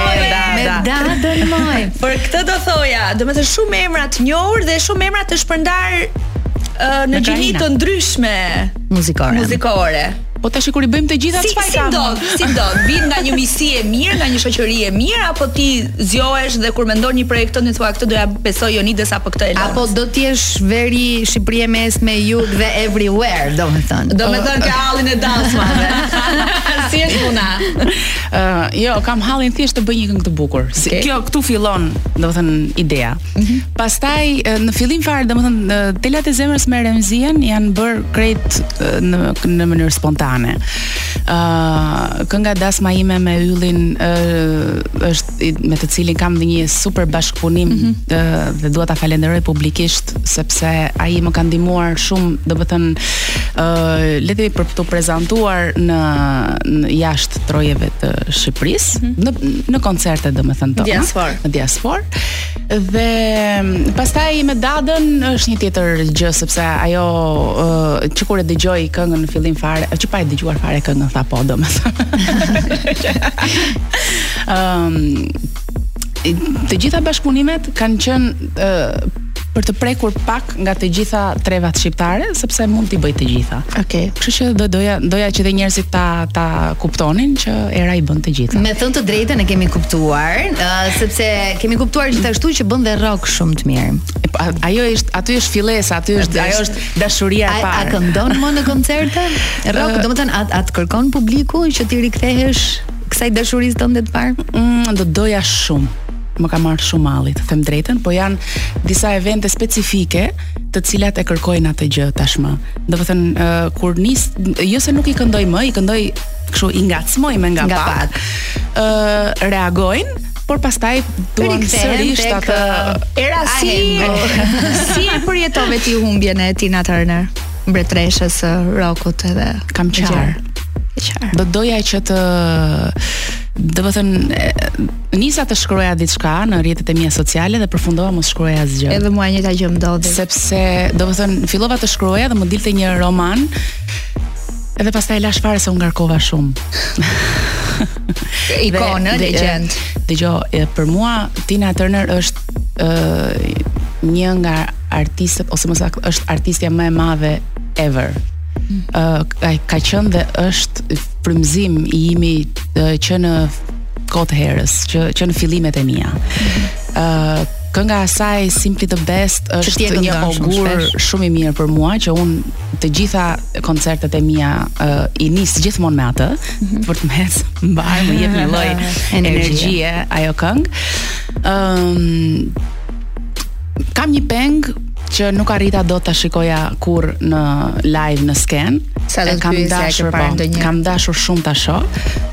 B: Me Dadën moj.
A: Po këtë do thoja, domethënë shumë emra të njohur dhe shumë emra të shpërndarë në gjini të ndryshme
B: muzikore.
A: Muzikore.
D: Po tash kur i bëjmë të gjitha çfarë
A: si,
D: ka?
A: Si ndodh? Si ndodh? Vin nga një miqësi e mirë, nga një shoqëri e mirë apo ti zgjohesh dhe kur mendon një projekt ti thua këtë do ia besoj Jonides apo këtë e lë.
B: Apo do të jesh veri Shqipëri e mesme, jug dhe everywhere,
A: domethënë. Domethënë ke hallin e dasmave. si është puna?
D: Ë, uh, jo, kam hallin thjesht të bëj një këngë të bukur. Si,
A: okay.
D: Kjo këtu fillon, domethënë ideja. Mm -hmm. Pastaj në fillim fare, domethënë Telat e zemrës me Remzien janë bërë krejt në në mënyrë spontane. Ëh, uh, kënga Dasma ime me Yllin uh, është me të cilin kam dhe një super bashkëpunim mm -hmm. uh, dhe dua ta falenderoj publikisht sepse ai më ka ndihmuar shumë, domethënë ëh uh, le të për t'u prezantuar në, në jashtë trojeve të Shqipërisë, mm -hmm. në në koncerte domethënë tona,
A: në diasporë.
D: Në diasporë. Dhe pastaj me Dadën është një tjetër gjë sepse ajo uh, që kur e dëgjoi këngën në fillim fare, që pa e dëgjuar fare këngën tha po domethënë. Ëm um, të gjitha bashkëpunimet kanë qenë uh, për të prekur pak nga të gjitha trevat shqiptare sepse mund t'i bëj të gjitha.
A: Okej. Okay.
D: Kështu që do doja doja që dhe njerëzit ta ta kuptonin që Era i bën të gjitha.
B: Me thënë të drejtën e kemi kuptuar, uh, sepse kemi kuptuar gjithashtu që bën dhe rock shumë të mirë.
D: Po, ajo është aty është fillesa, aty është ajo është dashuria e parë.
B: A,
D: a
B: këndon më në koncerte? Rock,
D: uh,
B: domethënë a të a ta kërkon publiku që t'i rikthehesh kësaj dashurisë tënde të parë?
D: Mm, do doja shumë. më ka marrë shumë malli, të them të drejtën, po janë disa evente specifike të cilat e kërkojnë atë gjë tashmë. Domethënë uh, kur nis, jo se nuk i këndoj më, i këndoj kështu i ngacmoj me nga,
B: nga
D: pak. Ë uh, reagojnë, por pastaj duan sërish atë
A: Era si si e përjetove ti humbjen e Tina Turner, mbretëreshës së rockut edhe
D: kam qarë. Do doja që të domethënë Nisa të shkruaja diçka në rrjetet e mia sociale dhe përfundova mos shkruaj asgjë.
A: Edhe mua e njëjta gjë më ndodhi.
D: Sepse, domethënë, fillova të shkruaja dhe më dilte një roman. Edhe pastaj e lashë fare se u ngarkova shumë.
A: Ikonë,
D: legjendë. Dëgjo, për mua Tina Turner është ë një nga artistët ose më saktë është artistja më e madhe ever. Mm. Ë ka, ka qenë dhe është frymëzim i imi që në kohët e hershme që që në fillimet e mia. Ëh, uh, kënga e saj Simply the Best është një
B: ogur shumë
D: i mirë për mua që unë të gjitha koncertet e mia uh, i nis gjithmonë me atë mm -hmm. për të më vajt mbarë më jep një lloj
B: energjie
D: ajo këngë. Ëm um, kam një peng që nuk arrita dot ta shikoja kurrë në live në skenë.
A: Sa do të
D: kam dashur po,
A: ndonjë.
D: Kam dashur shumë ta shoh.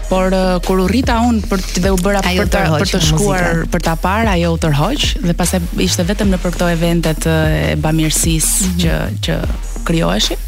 D: Por uh, kur u rrita unë për të dhe u bëra
B: ajo
D: për
B: ta
D: për të shkuar
B: muzika.
D: për ta parë, ajo u tërhoq dhe pastaj ishte vetëm nëpër këto eventet uh, e bamirësisë
B: mm -hmm.
D: që që krijoheshin.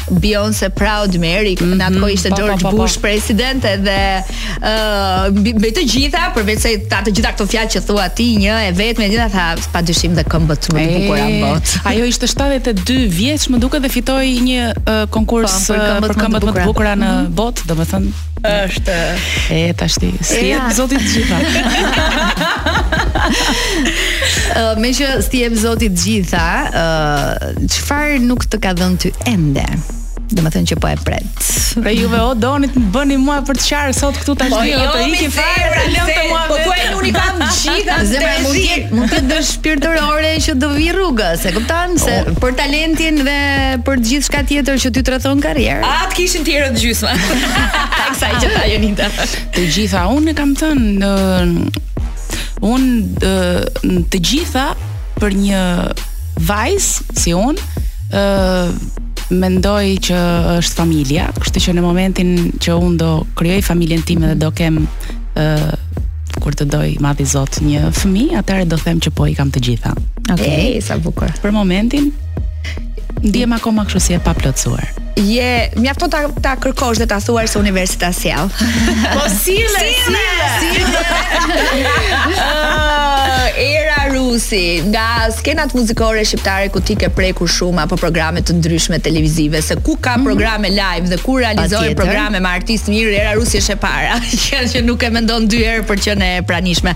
A: Beyoncé Proud Mary, mm -hmm. në atë kohë ishte
D: po, po,
A: George
D: po, po,
A: Bush po. president edhe ë uh, me të gjitha, përveç se tha të gjitha këto fjalë që thua ti, një e vetme gjitha tha pa dyshim dhe këmbët më të bukura në botë.
D: Ajo ishte 72 vjeç, më duket dhe fitoi një uh, konkurs
B: po, për këmbët, uh, për
D: këmbët më të
B: bukura
D: në mm -hmm. botë, domethënë
A: Është
D: e tashti. Si
B: e
D: zotit të gjitha.
B: Ëh, meqë s'ti jep Zoti të gjitha, ëh, çfarë nuk të ka dhënë ty ende? Domethënë që po e pret
D: Dhe juve a doni të më bëni mua për të qarë Sot këtu tashti jo të iki farë Pra lërmëni mua
A: Po
D: të
A: e nuk i kam gjitha
B: Zemra mund të mund të dhe shpirtërore Që do vijë rrugës E kupton se për talentin dhe për gjithçka tjetër Që ty
A: të rrethon karrierë Atë Tjerët gjysmën. Siç tha Jonita.
D: Të gjitha unë e kam thënë në unë në të gjitha për një vajzë si unë ë mendoj që është familja, kështu që në momentin që unë do krijoj familjen time dhe do kem ë kur të dojë i madhi Zot një fëmijë, atëherë do them që po i kam të gjitha.
A: Okej, okay, sa bukur.
D: Për momentin Ndihem akoma kështu si e paplotësuar.
A: Je, mjafton ta ta kërkosh dhe ta thuash se universi ta sjell.
D: Po sille,
A: sille, sille. Era Rusi, nga skenat muzikore shqiptare ku ti ke prekur shumë apo programe të ndryshme televizive, se ku ka mhm. programe live dhe ku realizohen programe me artistë të mirë, Era Rusi është e para, që nuk e mendon dy herë për të qenë e
D: pranishme.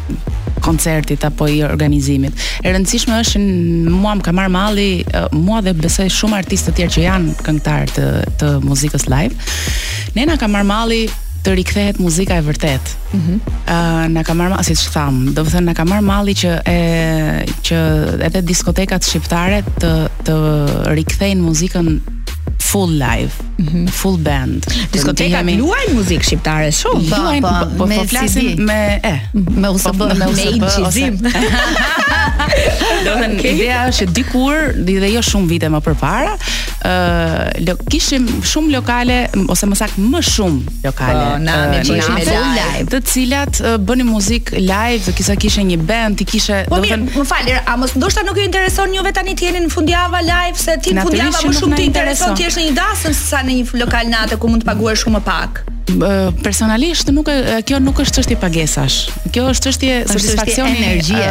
D: koncertit apo i organizimit. E rëndësishme është që mua më ka marrë malli, mua dhe besoj shumë artistë të tjerë që janë këngëtarë të të muzikës live. Ne na ka marrë malli të rikthehet muzika e vërtetë. Ëh, mm -hmm. uh, na ka marrë si ta them, domethënë na ka marrë malli që e që edhe diskotekat shqiptare të të rikthejnë muzikën full live. Mhm. full band.
A: Diskotekat luajnë muzikë shqiptare shumë.
B: Po,
D: luajnë
B: po,
D: po, po, flasim me e,
B: me
D: po, USB,
B: me
D: USB ose. Domethënë ideja është që dikur dhe jo shumë vite më përpara, ë kishim shumë lokale ose më saktë më shumë lokale.
A: Po, po
D: na
A: me qenë
D: me
A: live.
D: Të cilat uh, bënin muzikë live, të kisha kishe një band, të kishe...
A: Po mirë, më fal, a mos ndoshta nuk ju intereson juve tani të jeni në fundjava live, se ti në fundjava më shumë të intereson të jesh në një dasëm, se sa në një lokal nate ku mund të paguhesh shumë pak
D: personalisht nuk e, kjo nuk është çështje pagesash. Kjo është çështje satisfaksioni
B: energjie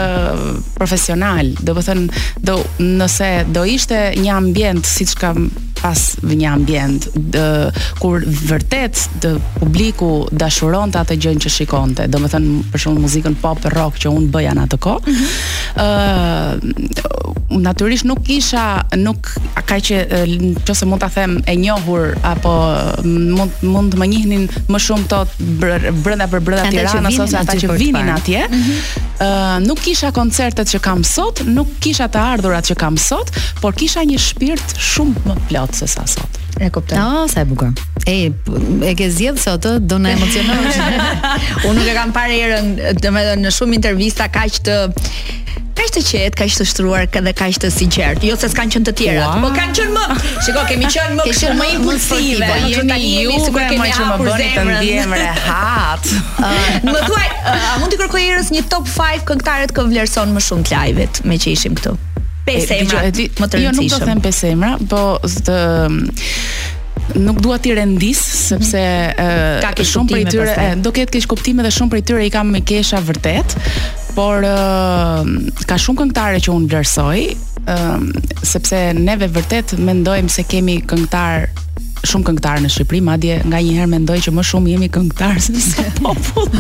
D: profesional. Domethënë do nëse do ishte një ambient siç kam pas një ambient dë, kur vërtet publiku dashuronte atë gjënë që shikonte domethënë për shembull muzikën pop rock që unë bëja në atë kohë mm -hmm. uh, natyrisht nuk isha nuk ka që nëse mund ta them e njohur apo mund, mund të më njihnin më shumë të brenda për brenda Tiranës ose ata që vinin atje mm -hmm. uh, nuk kisha koncertet që kam sot nuk kisha të ardhurat që kam sot por kisha një shpirt shumë më plot se sa sot.
A: E kuptoj.
B: Ah, sa e bukur. Ej, e ke zgjedh sot, do na emocionosh.
A: Unë nuk e kam parë Erën, domethënë në shumë intervista kaq të kaq të qetë, kaq të shtruar dhe kaq të sinqert. Jo se s'kan qenë të tjera,
D: wow.
A: po kanë qenë më. Shikoj, kemi qenë më kështu më impulsive. Po jemi ju, sikur kemi që më bëni të ndihem
D: rehat.
A: Më thuaj, a mund t'i kërkoj Erës një top 5 këngëtarët që vlerëson më shumë të live-it meqë ishim këtu? Pesë emra më të rëndësishëm.
D: Jo, nuk do
A: të
D: them pesë emra, po të nuk dua t'i rendis sepse mhm.
A: ka
D: shumë prej tyre do ketë keqkuptime dhe shumë prej tyre i kam mikesha vërtet por ka shumë këngëtare që unë vlerësoj sepse neve vërtet mendojmë se kemi këngëtar shumë këngëtarë në Shqipëri, madje nganjëherë mendoj që më shumë jemi këngëtarë se sa popull.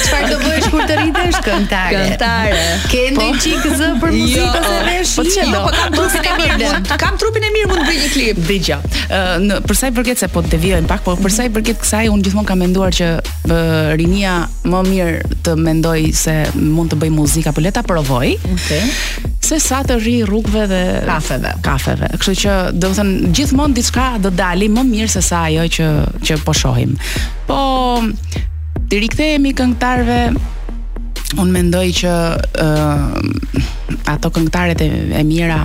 B: Çfarë do bësh kur të rritesh këngëtare?
A: Këngëtare.
B: Ke një po. çik zë për jo, muzikë ose po. vesh?
D: Po çfarë do?
A: Po kam trupin e mirë. Kam trupin e mirë mund të bëj një klip.
D: Dëgjo. Në për sa i përket se po devijojmë pak, po për sa i përket kësaj unë gjithmonë kam menduar që rinia më mirë të mendojë se mund të bëjë muzikë apo le ta provoj.
A: Okej. Okay.
D: Se sa të rrijë rrugëve dhe
A: kafeve.
D: Kafeve. Kështu që domethënë gjithmonë diçka do dalë më mirë se sa ajo që që po shohim. Po t'i rikthehemi këngëtarëve unë mendoj që uh, ato këngëtaret e, e mira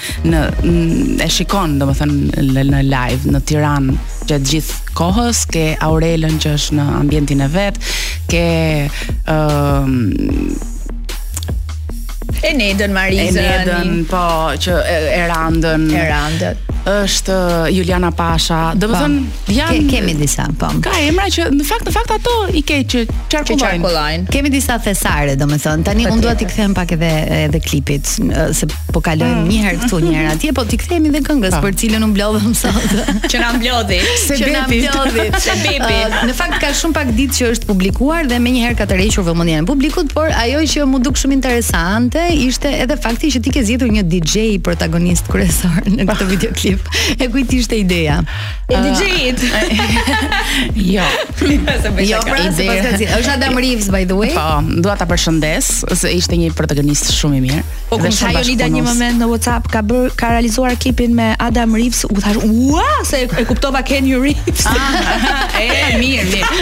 D: në e shikon domethënë në, në live në Tiranë gjatë gjithë kohës ke Aurelën që është në ambientin e vet, ke ë uh,
A: Enedën Tarifën.
D: Enedën, po, që e, Erandën.
A: Erandën
D: është uh, Juliana Pasha. Domethënë
B: po.
D: janë
B: Ke, kemi disa, po.
D: Ka emra që në fakt në fakt ato i ke që qarkullojnë.
B: Kemi disa thesare, domethënë. Tani unë dua t'i kthehem pak edhe edhe klipit, se Po kalojmë një herë këtu, një herë atje, po t'i kthehemi dhe këngës për cilën u mblodhëm sot.
A: Që na mblodhi.
B: Se që na mblodhi.
A: Se bebi.
B: Uh, në fakt ka shumë pak ditë që është publikuar dhe menjëherë ka tërhequr vëmendjen e publikut, por ajo që m'u duk shumë interesante ishte edhe fakti që ti ke zgjedhur një DJ protagonist kryesor në këtë videoklip. E kujt ishte ideja?
A: E uh, DJ-it.
D: jo.
B: jo, pra, se paska zgjedhur. Është Adam Reeves by the way.
D: Po, dua ta përshëndes, se ishte një protagonist shumë i mirë.
A: Po kur
D: më
A: tha Jonida një moment në WhatsApp ka bër ka realizuar klipin me Adam Reeves, u thash, "Ua, se e kuptova Keanu Reeves."
D: Ah, e mirë, mirë.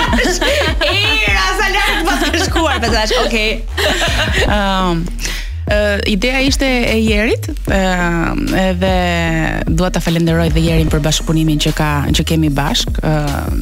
A: Era sa lart paske shkuar, po thash, "Okay."
D: Ëm ehm, Uh, ideja ishte e Jerit, ë uh, edhe dua ta falenderoj dhe Jerin për bashkëpunimin që ka që kemi bashk, ë uh,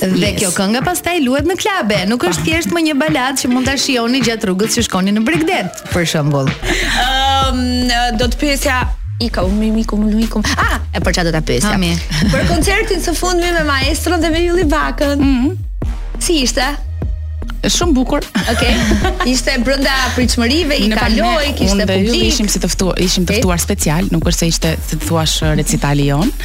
D: Dhe
B: kjo kënga pastaj luhet në klabe. Nuk është thjesht më një baladë që mund ta shijoni gjatë rrugës që shkoni në bregdet, për shembull.
A: Ëm um, do të pyesja Ika, u, më iku, më iku. Ah, e për çfarë do ta pyesja? Për koncertin së fundmi me maestron dhe me Ylli Bakën.
D: Mm -hmm.
A: Si ishte?
D: shumë bukur.
A: Okej. Okay. Ishte brenda pritshmërive, i kaloi, kishte publik.
D: Ne ishim si të ftuar, ishim të ftuar special, nuk është se ishte si të thuash recitali jon.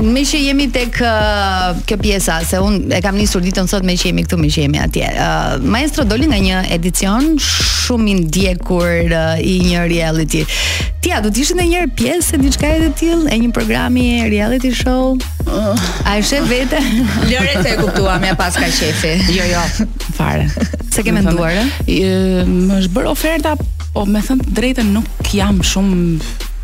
B: Me
D: që
B: jemi tek uh, kjo pjesa se un e kam nisur ditën sot me që jemi këtu me që jemi atje. Uh, maestro doli nga një edicion shumë i ndjekur uh, i një reality. Ti a do të ishe ndonjëherë pjesë e diçka e tillë, e një programi reality show? Uh. A e shef veten?
A: Lëre se e kuptuam, ja pas ka shefi.
D: Jo, jo, fare.
B: Se ke menduar,
D: e? Më është bërë oferta, po me thënë të drejtën nuk jam shumë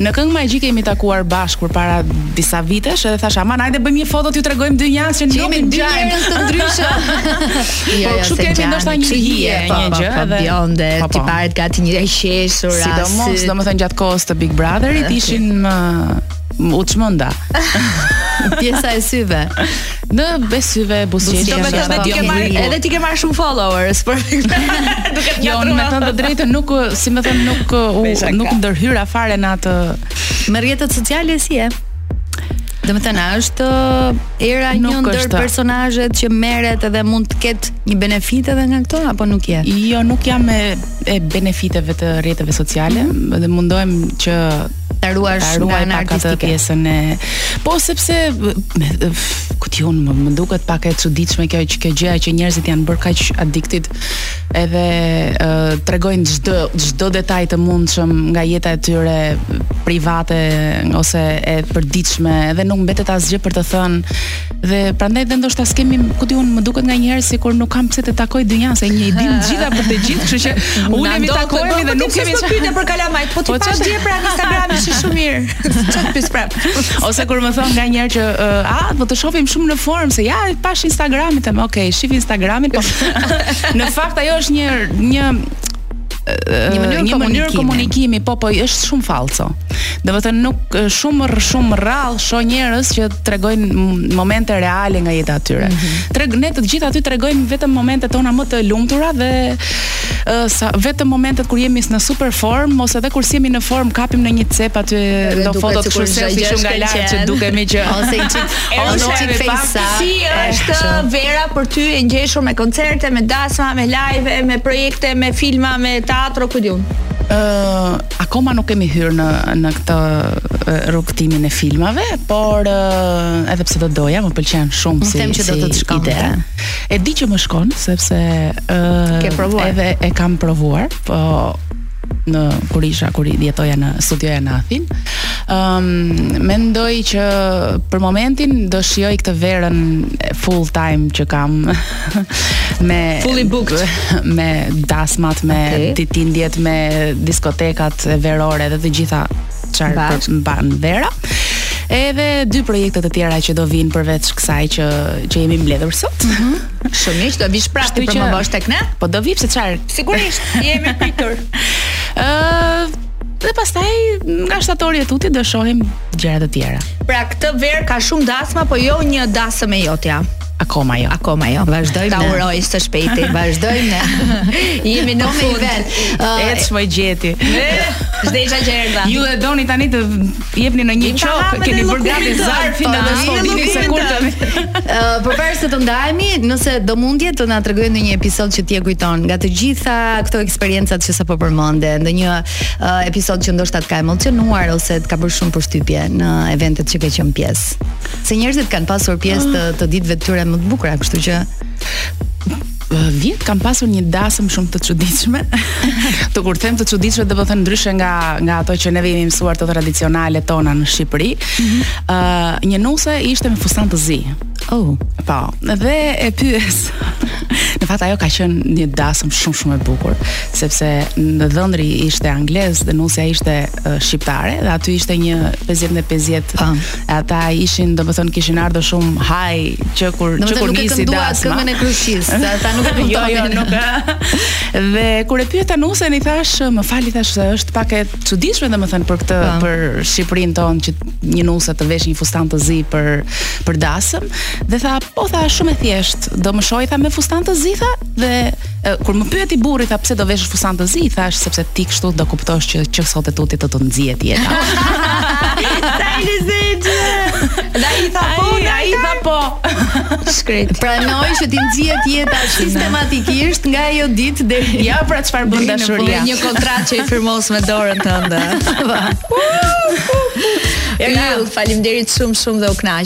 D: Në Këngë Magjike jemi takuar bashkë përpara disa vitesh edhe thashë aman hajde bëjmë një foto t'ju tregojmë dynjas që ne
B: jemi dy të ndryshëm.
D: Jo, jo, kështu kemi ndoshta një hije, po, një po, gjë
A: po,
D: edhe
A: bjonde, tiparet gati një e qeshur.
D: Sidomos, domethënë gjatë kohës të Big Brotherit ishin më u çmenda.
B: Pjesa e syve.
D: Në mes syve buzëqeshja.
A: Do të thotë ti ke marr edhe ti ke marr shumë followers për duke
D: Jo, me thënë të drejtën nuk si më thënë nuk u, nuk ndërhyra fare në atë
B: me rrjetet sociale si e. Domethënë është Era një ndër personazhet që merret edhe mund të ketë një benefit edhe nga këto apo nuk je?
D: Jo, nuk jam e e benefiteve të rrjeteve sociale mm -hmm. dhe mundohem që
B: ta ruash
D: ta ruaj
B: nga
D: pak atë pjesën e po sepse ku ti un më, më duket pak e çuditshme kjo që kjo gjëja që njerëzit janë bërë kaq addicted edhe uh, tregojnë çdo çdo detaj të mundshëm nga jeta e tyre private ose e përditshme edhe nuk mbetet asgjë për të thënë Dhe prandaj dhe ndoshta s'kemi, ku di un, më duket nganjëherë sikur nuk kam pse të takoj dynjan se ne i dim të gjitha për të gjithë, kështu që ulemi të takohemi dhe nuk kemi
A: çfarë. Po për kalamajt, po ti
D: po pashë
A: dje pra në Instagram ishi shumë mirë. Çfarë pys prap?
D: Ose kur më thon nganjëherë që a po të shohim, shumë në formë se ia pashë Instagramin, them, ok, shif Instagramin, po. Në fakt ajo është një një
B: një mënyrë
D: një mënyrë
B: komunikimi,
D: po po është shumë fallco. Domethënë nuk shumë shumë rrallë shoh njerëz që tregojnë momente reale nga jeta e tyre. Mm -hmm. Treg ne të gjithë aty tregojmë vetëm momentet tona më të lumtura dhe uh, sa vetëm momentet kur jemi në super form ose edhe kur s'jemi në form kapim në një cep aty do
A: fotot
D: kështu selfie shumë nga lart që dukemi që
B: ose i
A: çit
B: Erotik Fejsa.
A: Si është vera për ty e ngjeshur me koncerte, me dasma, me live, me projekte, me filma, me teatro, ku di un?
D: Ë, uh, akoma nuk kemi hyrë në në këtë rrugëtimin e filmave, por uh, edhe pse do doja, më pëlqen shumë si
B: them që do të të shkonte.
D: E di që më shkon sepse ë
A: uh,
D: edhe e kam provuar, po në kur isha kur jetoja në studioja në Athinë. Ëm um, mendoj që për momentin do shijoj këtë verën full time që kam me
A: fully booked
D: me dasmat me
A: okay.
D: ditëlindjet me diskotekat e verore dhe të gjitha çfarë mban vera. Edhe dy projekte të tjera që do vijnë përveç kësaj që që jemi mbledhur sot. Mm -hmm.
A: Shumë mirë, do vish prapë për promovim tek ne?
D: Po do vi pse çfarë?
A: Sigurisht, je e
D: mirëpritur. Ëh, dhe pastaj nga shtatori e tutje do shohim gjëra të tjera.
A: Pra këtë verë ka shumë dasma, po jo një dasëm e jotja.
D: Akoma jo.
A: Akoma jo.
B: Vazhdojmë.
A: Ta uroj së shpejti.
B: Vazhdojmë.
A: Jemi në fund.
D: Ecë më gjeti.
A: Zhdesha që erdha.
D: Ju e doni tani të jepni në një
A: qokë,
D: keni bërë gati zarfin
A: e
D: shpëtimit se kur të
B: përpara se të ndahemi, nëse do mundje të na tregoje ndonjë episod që ti e kujton nga të gjitha këto eksperiencat që sapo përmende, ndonjë uh, episod që ndoshta të ka emocionuar ose të ka bërë shumë përshtypje në eventet që ke qenë pjesë. Se njerëzit të kanë pasur pjesë të, të ditëve të tyre më të bukura, kështu që
D: vjet kam pasur një dasëm shumë të çuditshme. të kur them të çuditshme, do të thotë ndryshe nga nga ato që neve jemi mësuar, ato tradicionale tona në Shqipëri. Ëh, mm -hmm. uh, një nuse ishte me fustan të zi.
B: Oh,
D: po. Dhe e pyes. në fakt ajo ka qenë një dasëm shumë shumë e bukur, sepse në dhëndri ishte anglez dhe nusja ishte uh, shqiptare dhe aty ishte një 50
B: me 50.
D: e ata ishin, domethënë, kishin ardhë shumë haj që kur, që kur
B: nisi dasma.
D: Domethënë,
B: nuk
D: e
B: kënduat këngën e kryqit, se ata nuk e këndua.
D: jo, jo, nuk e. dhe kur e pyeta nusen, i thash, më fal i thash, se është pak e çuditshme, domethënë, për këtë, pa.
B: Po.
D: për Shqipërinë tonë, që një nuse të vesh një fustan të zi për, për dasëm, dhe tha, po tha, shumë e thjeshtë, do më shohë, tha, me fustan të zi, tha, dhe Kur më pyeti burri tha pse do veshësh fustan të zi, i thash sepse ti kështu do kuptosh që që sot e tutje do të nxihet jeta.
A: Sa i lezetshëm. Dhe ai tha po,
D: dhe ai tha po.
A: Shkret.
B: Pranoi që t'i nxihet jeta sistematikisht nga ajo ditë dhe
D: ja pra çfarë bën dashuria.
A: Një kontratë që i firmos me dorën tënde. Eril, faleminderit shumë shumë dhe u
E: kënaq.